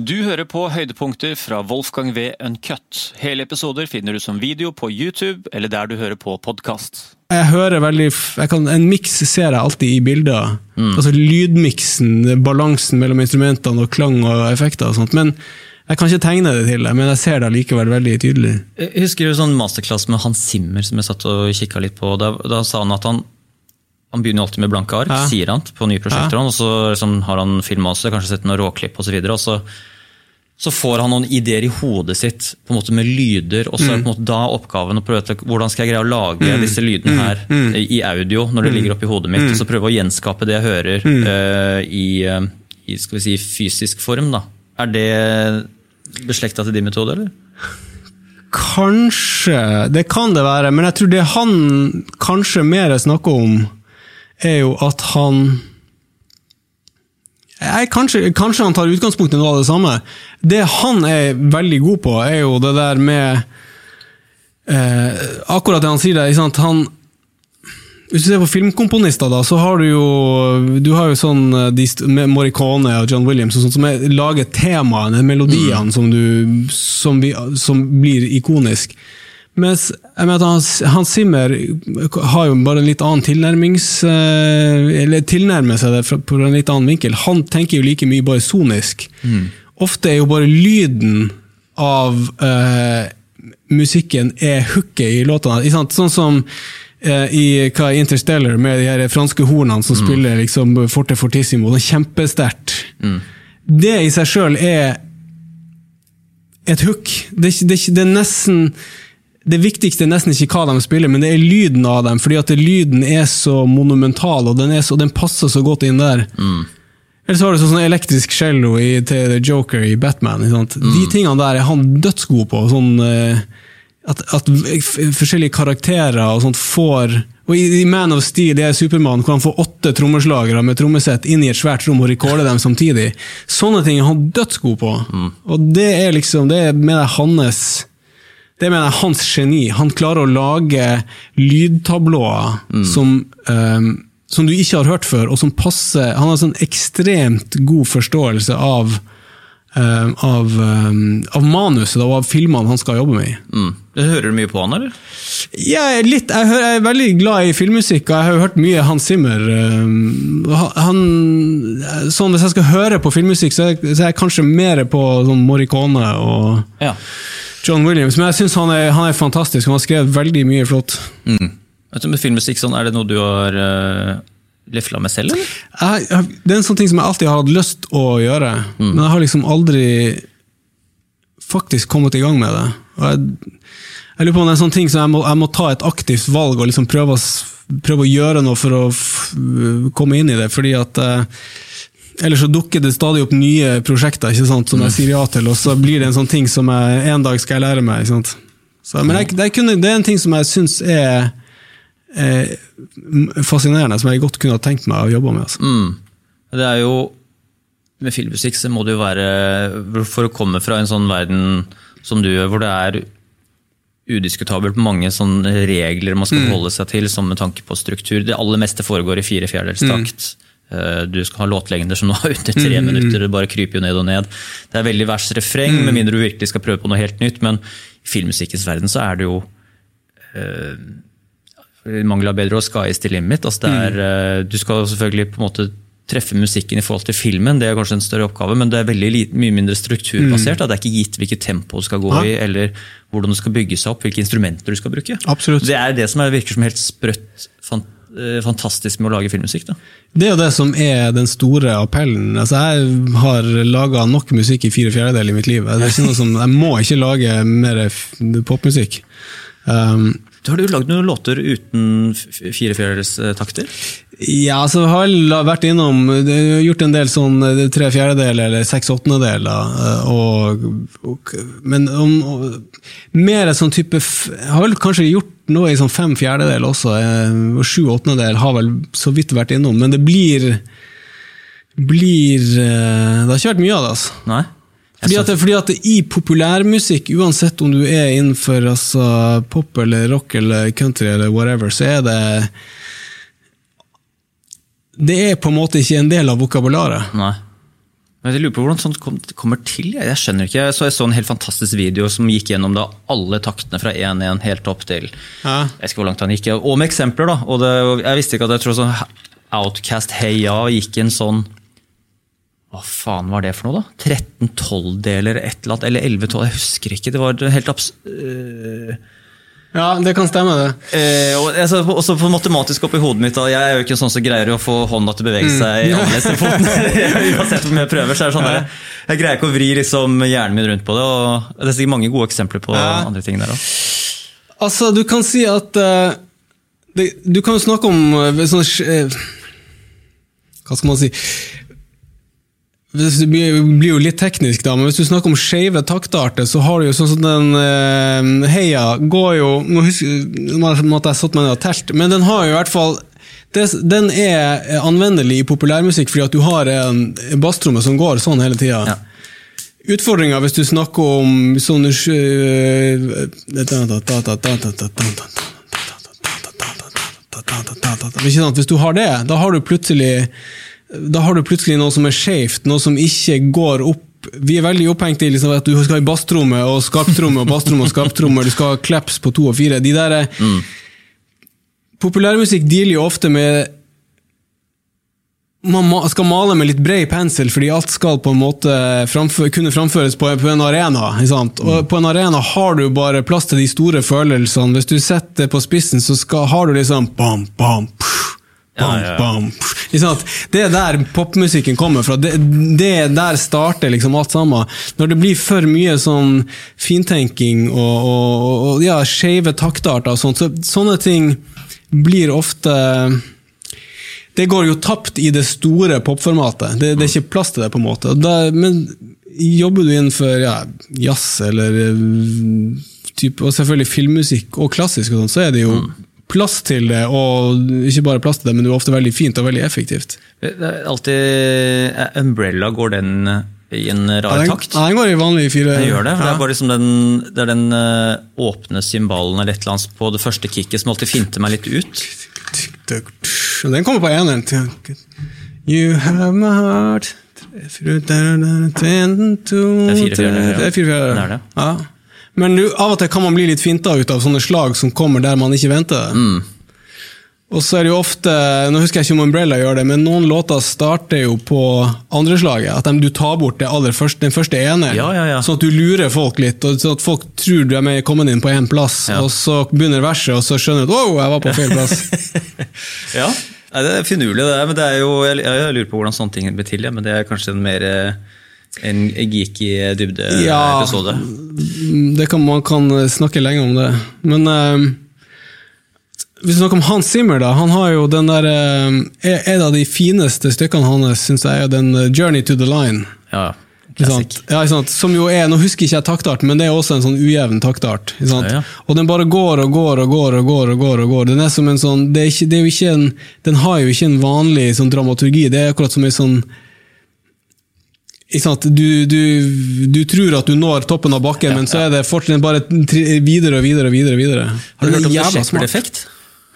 Du hører på høydepunkter fra Wolfgang V. Uncut. Hele episoder finner du som video på YouTube eller der du hører på podkast. Jeg hører veldig jeg kan, En miks ser jeg alltid i bilder. Altså Lydmiksen, balansen mellom instrumentene og klang og effekter og sånt. Men jeg kan ikke tegne det til deg, men jeg ser det likevel veldig tydelig. Jeg husker jo sånn masterclass med Hans Zimmer som jeg satt og kikka litt på. Da, da sa han at han han begynner alltid med blanke ark, Ja. sier han, på nye prosjekter. Og så liksom, har han filma også, kanskje sett noen råklipp osv. Og, så videre, og så, så får han noen ideer i hodet sitt på en måte med lyder. Og så er på en måte da oppgaven å prøve til hvordan skal jeg greie å lage disse lydene her i audio når det ligger oppi hodet mitt. Og så prøve å gjenskape det jeg hører uh, i, eh, i skal vi si, fysisk form. da. Er det beslekta til din metode, eller? Kanskje, det kan det være, men jeg tror det han kanskje mer snakker om, er jo at han jeg, kanskje, kanskje han tar utgangspunkt i noe av det samme. Det han er veldig god på, er jo det der med eh, Akkurat det han sier der. Han, hvis du ser på filmkomponister, da, så har du jo du har jo sånn eh, de, Morricone og John Williams og sånt, som er, lager temaene, melodiene, som, du, som, vi, som blir ikonisk. Mens jeg mener at Hans, Zimmer har jo bare en litt annen tilnærmings... eh, Eller tilnærmer seg det på en litt annen vinkel. Han tenker jo like mye bare sonisk. Ofte er jo bare lyden av uh, musikken er hooket i låtene. Sånn som eh, i hva, Interstellar, med de her franske hornene som spiller liksom forte fortissimo. Kjempesterkt. Mm. Det i seg sjøl er et hook. Det, det, det er nesten det viktigste er nesten ikke hva de spiller, men det er lyden av dem. fordi at lyden er så monumental, og den, er så, den passer så godt inn der. Eller så har du sånn elektrisk cello i, til The Joker i Batman. Sant? De tingene der er han dødsgod på. Sånn, eh, at, at forskjellige karakterer og sånt får og I, Man of Steel, det er Supermann, hvor han får åtte trommeslagere med trommesett inn i et svært rom og rekorder dem samtidig. Sånne ting er han dødsgod på. Og det er liksom, det er med jeg hans det mener jeg er hans geni. Han klarer å lage lydtablåer som, um, som du ikke har hørt før, og som passer Han har sånn ekstremt god forståelse av, um, av, um, av manuset og av filmene han skal jobbe med. Mm. Hører du mye på han, eller? Er, litt, jeg, hører, jeg er veldig glad i filmmusikk, og jeg har jo hørt mye Hans Zimmer. Han, sånn, hvis jeg skal høre på filmmusikk, så er jeg, så er jeg kanskje mer på sånn Morricone og Ja. John Williams, men jeg syns han, han er fantastisk. Han har skrevet veldig mye flott. Mm. Vet du, med filmmusikk, sånn, er det noe du har uh, lefla med selv, eller? Jeg, det er en sånn ting som jeg alltid har hatt lyst å gjøre, men jeg har liksom aldri faktisk kommet i gang med det. Jeg, jeg lurer på om det er en sånn ting som jeg må, jeg må ta et aktivt valg og liksom prøve, prøve å gjøre noe for å komme inn i det, fordi at eh, Ellers så dukker det stadig opp nye prosjekter ikke sant, som jeg sier ja til, og så blir det en sånn ting som jeg en dag skal jeg lære meg. Ikke sant? Så, men jeg, det, kunne, det er en ting som jeg syns er er, fascinerende, som jeg godt kunne ha tenkt meg å jobbe med. Altså. Mm. Det er jo Med filmmusikk så må det jo være For å komme fra en sånn verden som du gjør, hvor det er udiskutabelt mange sånne regler man skal holde seg til som med tanke på struktur. Det aller meste foregår i fire fjerdedels takt. Eh, Du skal ha låtlengder som nå er under tre minutter, det bare kryper jo ned og ned. Det er veldig vers refreng, med mindre du virkelig skal prøve på noe helt nytt. Men i filmmusikkens verden så er det jo i mangel av bedre å sky is the limit. Altså det er, eh, Du skal selvfølgelig på en måte treffe musikken i forhold til filmen, det er kanskje en større oppgave, men det er veldig lite, mye mindre strukturbasert. da. Det er ikke gitt hvilket tempo du skal gå Ja. i, eller hvordan det skal bygge seg opp, hvilke instrumenter du skal bruke. Absolutt. Det er det som er, virker som helt sprøtt fan, eh, fantastisk med å lage filmmusikk. da. Det er jo det som er den store appellen. Altså, jeg har laga nok musikk i fire fjerdedeler i mitt liv. Det er ikke noe som, jeg må ikke lage mer popmusikk. Um, Du Har du lagd noen låter uten f- fire fjerdedels eh, takter? ja, så har jeg vært innom Gjort en del sånn eh, tre fjerdedeler eller seks åttendedeler. eh, Og, og, men om, og, mer sånn type Jeg har vel kanskje gjort noe i sånn fem fjerdedeler også. Og sju åttendedel har vel så vidt vært innom. Men det blir blir Det har ikke vært mye av det, altså. Nei? Fordi at, det, fordi at i populærmusikk, uansett om du er innenfor altså, pop eller rock eller country eller whatever, så er det Det er på en måte ikke en del av vokabularet. Nei. Men jeg lurer på hvordan sånt kom, kommer til. Jeg, jeg skjønner ikke. Så jeg så en helt fantastisk video som gikk gjennom da alle taktene fra 1-1 helt opp til Ja. Jeg ikke hvor langt han gikk. Og med eksempler, da. Og det, jeg visste ikke at jeg tror sånn Outcast Hey Ja gikk en sånn Hva faen var det for noe, da? 13-12-deler et eller annet, eller 11-12, jeg husker ikke. Det var helt abs... øh, ja, det kan stemme, det. Eh, og altså, også på matematisk oppi hodet mitt, da, jeg er jo ikke sånn som greier å få hånda til å bevege seg annerledes enn foten. Uansett hvor mye jeg prøver, så er det sånn der, jeg greier ikke å vri liksom, hjernen min rundt på det. og Det er sikkert mange gode eksempler på Ja. andre ting der òg. Altså, du kan si at uh, det, Du kan jo snakke om uh, sånn uh, Hva skal man si det blir, jo litt teknisk, da, men hvis du snakker om skeive taktarter, så har du jo sånn som den eh, Heia går jo Nå måtte jeg satt meg ned og telt, men den har jo i hvert fall den er anvendelig i populærmusikk fordi at du har en basstromme som går sånn hele tida. Ja. Utfordringa hvis du snakker om sånne? Hvis du har det, da har du plutselig da har du plutselig noe som er skjevt, noe som ikke går opp Vi er veldig opphengt i liksom, at du skal i basstromme og skarptromme og basstromme og skarptromme, du skal ha kleps på to og fire. De der, Populærmusikk dealer jo ofte med man skal male med litt bred pensel, fordi alt skal på en måte framfør, kunne framføres på, på en arena. Og på en arena har du bare plass til de store følelsene. Hvis du setter det på spissen, så skal, har du liksom bam, bam, pff, bam, bam? Det er der popmusikken kommer fra. Det, det der starter liksom alt sammen. Når det blir for mye sånn fintenking og, og, og, ja, skeive taktarter og sånt, så sånne ting blir ofte det går jo tapt i det store popformatet. Det, det er ikke plass til det, på en måte. Da, men jobber du innenfor ja, jazz eller typ, og selvfølgelig filmmusikk og klassisk, og sånt, så er det jo plass til det, og ikke bare plass til det, men det er ofte veldig fint og veldig effektivt. Det er alltid eh, Umbrella, går den i en rar Ja, den, takt? ja, den går i vanlig fire Den gjør det. for Det er bare liksom den, det er den eh, åpne symbalen eller et eller annet på det første kicket som alltid finter meg litt ut. Den kommer på eneren. You have my heart Det er fire fjerder, ja. Det er fire fjerder. Det det. Ja. Men du, av og til kan man bli litt finta ut av sånne slag som kommer der man ikke venter det. Mm. Og så er det jo ofte, nå husker jeg ikke om Umbrella gjør det, men noen låter starter jo på andre slaget. At de, du tar bort første, den første ene, Ja, ja, ja. sånn at du lurer folk litt. og Sånn at folk tror du er med kommet inn på én plass, og så begynner verset, og så skjønner du at 'wow, jeg var på feil plass. Ja, Det er finurlig, det men det er jo, jeg, jeg lurer på hvordan sånne ting blir til. Men det er kanskje en mer eh, geek i dybde-episode. Det kan, man kan snakke lenge om det. Men eh, hvis vi snakker om Hans Zimmer, da. Han har jo den der eh, En av de fineste stykkene hans, syns jeg, er den eh, 'Journey to the Line'. Ja, Ja, sant? Som jo er, Nå husker ikke jeg taktart, men det er også en sånn ujevn taktart. Sant? Ja, ja. Og den bare går og går og går og går. og går og går. Den er som en sånn, det er ikke, det er jo ikke en, den har jo ikke en vanlig sånn dramaturgi. Det er akkurat som en sånn? Du, du, du tror at du når toppen av bakken, men så er det fortsatt bare videre og videre. og videre, videre. Har du hørt om The. Shepherd-effekt?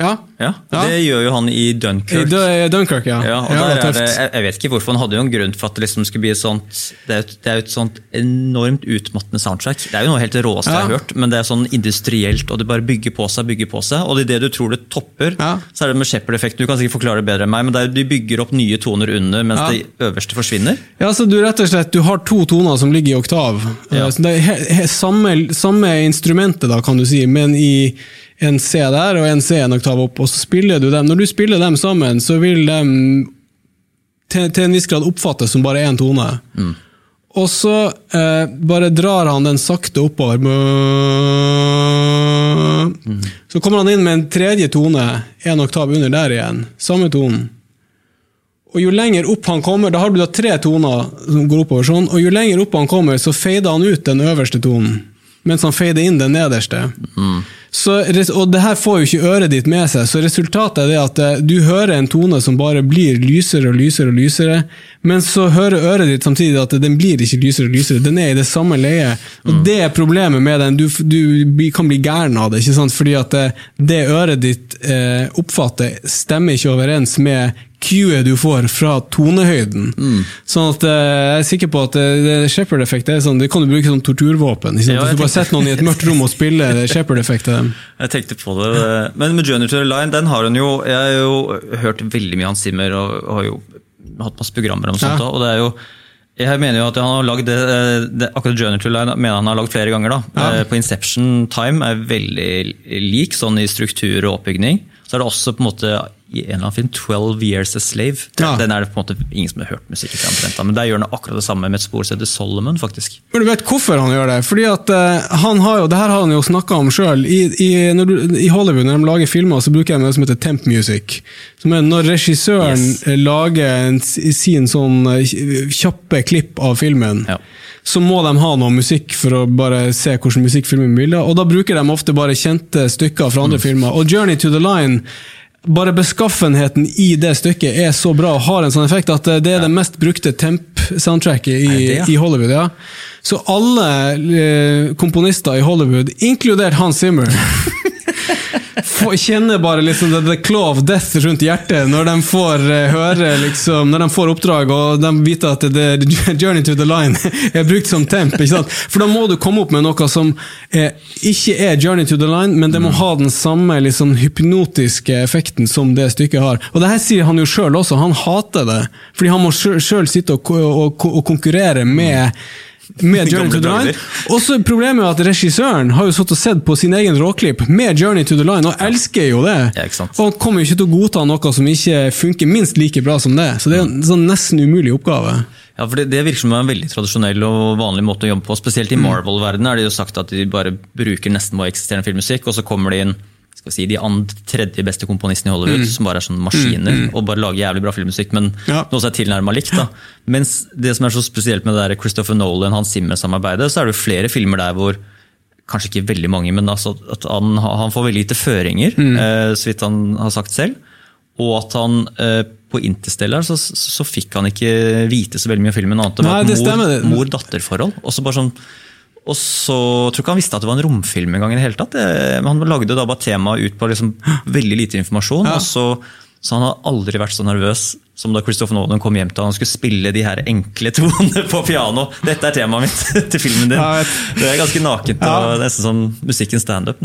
Ja. Ja, Ja. Det gjør jo han i I Dunkerque. Dun- Dunkirk, ja. Ja, er det, jeg, vet ikke hvorfor, han hadde jo en grunn for at det liksom skulle bli sånt Det er jo et, det sånt enormt utmattende soundtrack. Det er jo noe helt det råeste jeg har hørt, men det er sånn industrielt, og det bare bygger på seg, bygger på seg. Og idet du tror det topper, Ja. så er det med Shepherd-effekten. Du kan sikkert forklare det bedre enn meg, men det er, de bygger opp nye toner under, mens Ja. de øverste forsvinner. Ja, så du rett og slett, du har to toner som ligger i oktav. Ja. Eh, Så det er he, he, samme, samme instrumentet, da, kan du si, men i en C der og en C en oktav opp, og så spiller du dem. Når du spiller dem sammen, så vil de til, til en viss grad oppfattes som bare én tone. Og så eh, bare drar han den sakte oppover. Så kommer han inn med en tredje tone, en oktav under der igjen. Samme tonen. Og jo lenger opp han kommer, da har du da tre toner som går oppover sånn, og jo lenger opp han kommer, så fader han ut den øverste tonen, mens han fader inn den nederste. Så, og det her får jo ikke øret ditt med seg, så resultatet er det at eh, du hører en tone som bare blir lysere og lysere og lysere, men så hører øret ditt samtidig at den blir ikke lysere og lysere, den er i det samme leiet. Og det er problemet med den, du, du kan bli gæren av det, ikke sant? fordi at det, det øret ditt eh, oppfatter stemmer ikke overens med cuet du får fra tonehøyden. Mm. Sånn at eh, jeg er sikker på at eh, Shepherd-effekt er sånn, det kan du bruke som torturvåpen. Ikke sant? Ja, Hvis du bare setter noen i et mørkt rom og spiller det Shepherd-effektet. Jeg tenkte på det. Men med Journey to the Line, den har hun jo Jeg har jo hørt veldig mye Hans Zimmer og, og har jo hatt masse programmer om sånt. Ja. Og det er jo jeg mener jo at han har lagd akkurat Journey to Line mener han har lagd flere ganger. da. Ja. Eh, På Inception Time er veldig lik sånn i struktur og oppbygning. Så er det også på en måte i en eller annen film 'Twelve Years a Slave'. Ja. Den er det på en måte ingen som har hørt musikk til omtrent. Men der gjør han akkurat det samme med et spor som heter Solomon. faktisk. Men du vet hvorfor han gjør det? Fordi at uh, han har jo, Det her har han jo snakka om sjøl. I, i, I Hollywood når de lager filmer, så bruker de noe som heter temp music. Som er når regissøren Yes. lager en, sin sånn eh, kjappe klipp av filmen. Ja. Så må de ha noe musikk for å bare se hvordan musikkfilmen blir. Og da bruker de ofte bare kjente stykker fra Mm. andre filmer. Og Journey to the Line bare beskaffenheten i det stykket er så bra og har en sånn effekt at det er det mest brukte temp-soundtracket i, ja? i Hollywood. ja. Så alle eh, komponister i Hollywood, inkludert Hans Zimmer får- Kjenner bare liksom the, the claw of death rundt hjertet når de får eh, høre liksom, Når de får oppdrag og de vet at det, the Journey to the Line er brukt som temp. For da må du komme opp med noe som eh, ikke er Journey to the Line, men det må ha den samme liksom, hypnotiske effekten som det stykket har. Og det her sier han jo sjøl også, han hater det. Fordi han må sjøl sitte og, og, og konkurrere med med Journey to the Line. Og så Problemet er at regissøren har jo satt og sett på sin egen råklipp med Journey to the Line, og elsker jo det. Ja. Og han kommer jo ikke til å godta noe som ikke funker minst like bra som det. Så det er en sånn nesten umulig oppgave. Ja, for det, det virker som en veldig tradisjonell og vanlig måte å jobbe på. Spesielt Mm. i Marvel-verdenen er det jo sagt at de bare bruker nesten bare eksisterende filmmusikk, og så kommer det inn si, de andre, tredje beste komponistene i Hollywood, som bare er sånne maskiner og bare lager jævlig bra filmmusikk, men Mm. Ja. noe som er tilnærma likt. da. Mens det som er så spesielt med det der Christopher Nolan, Hans Zimmer-samarbeidet, så er det jo flere filmer der hvor Kanskje ikke veldig mange, men altså at han, han får veldig lite føringer, Mm. eh, så vidt han har sagt selv. Og at han eh, på Interstellar så, så fikk han ikke vite så veldig mye om filmen. annet enn det mor- mor-datter-forhold. Og så bare sånn og så tror ikke han visste at det var en romfilm en gang. i det hele tatt. Han lagde da bare temaet ut på liksom veldig lite informasjon. Ja. og så, så han har aldri vært så nervøs som da Christopher Nolan kom hjem til han skulle spille de her enkle tonene på piano. Dette er temaet mitt til filmen din. Det er ganske nakent og nesten som musikken standup.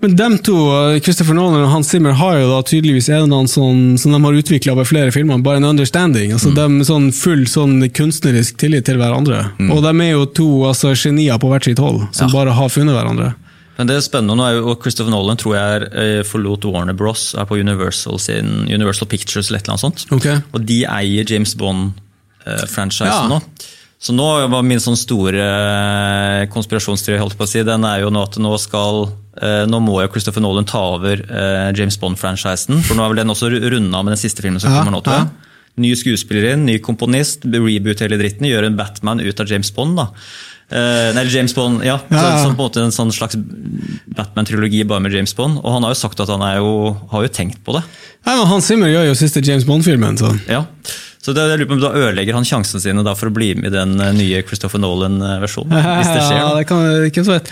Men dem to, eh, Christopher Nolan og Hans Zimmer, har jo da tydeligvis en eller annen sånn som de har utvikla over flere filmer, bare en understanding. altså De sånn full sånn kunstnerisk tillit til hverandre. Og de er jo to altså, genier på hvert sitt hold, som Ja. bare har funnet hverandre. Men det er spennende nå er jo, og Christopher Nolan tror jeg eh, forlot Warner Bros. er på Universal, sin, Universal Pictures eller et eller annet sånt. Okay. Og de eier James Bond-franchisen Ja. nå. Så nå var min sånn store eh, konspirasjonsteori, holdt på å si, den er jo nå at nå skal eh, nå må jo Christopher Nolan ta over eh, James Bond-franchisen. For nå er vel den også runda med den siste filmen som Ja, kommer nå, tror ja. Ny skuespiller inn, ny komponist, reboot hele dritten, gjør en Batman ut av James Bond. da. Uh, nei, James Bond, ja. Ja, ja. Så, så på en måte en sånn slags Batman-trilogi bare med James Bond. Og han har jo sagt at han jo, har jo tenkt på det. Nei, men Hans Zimmer gjør jo siste James Bond-filmen, så Ja. Så det, jeg lurer på om Da ødelegger han sjansene sine for å bli med i den eh, nye Christopher Nolan-versjonen. Hvis det skjer. Ja, det kan ikke så vet.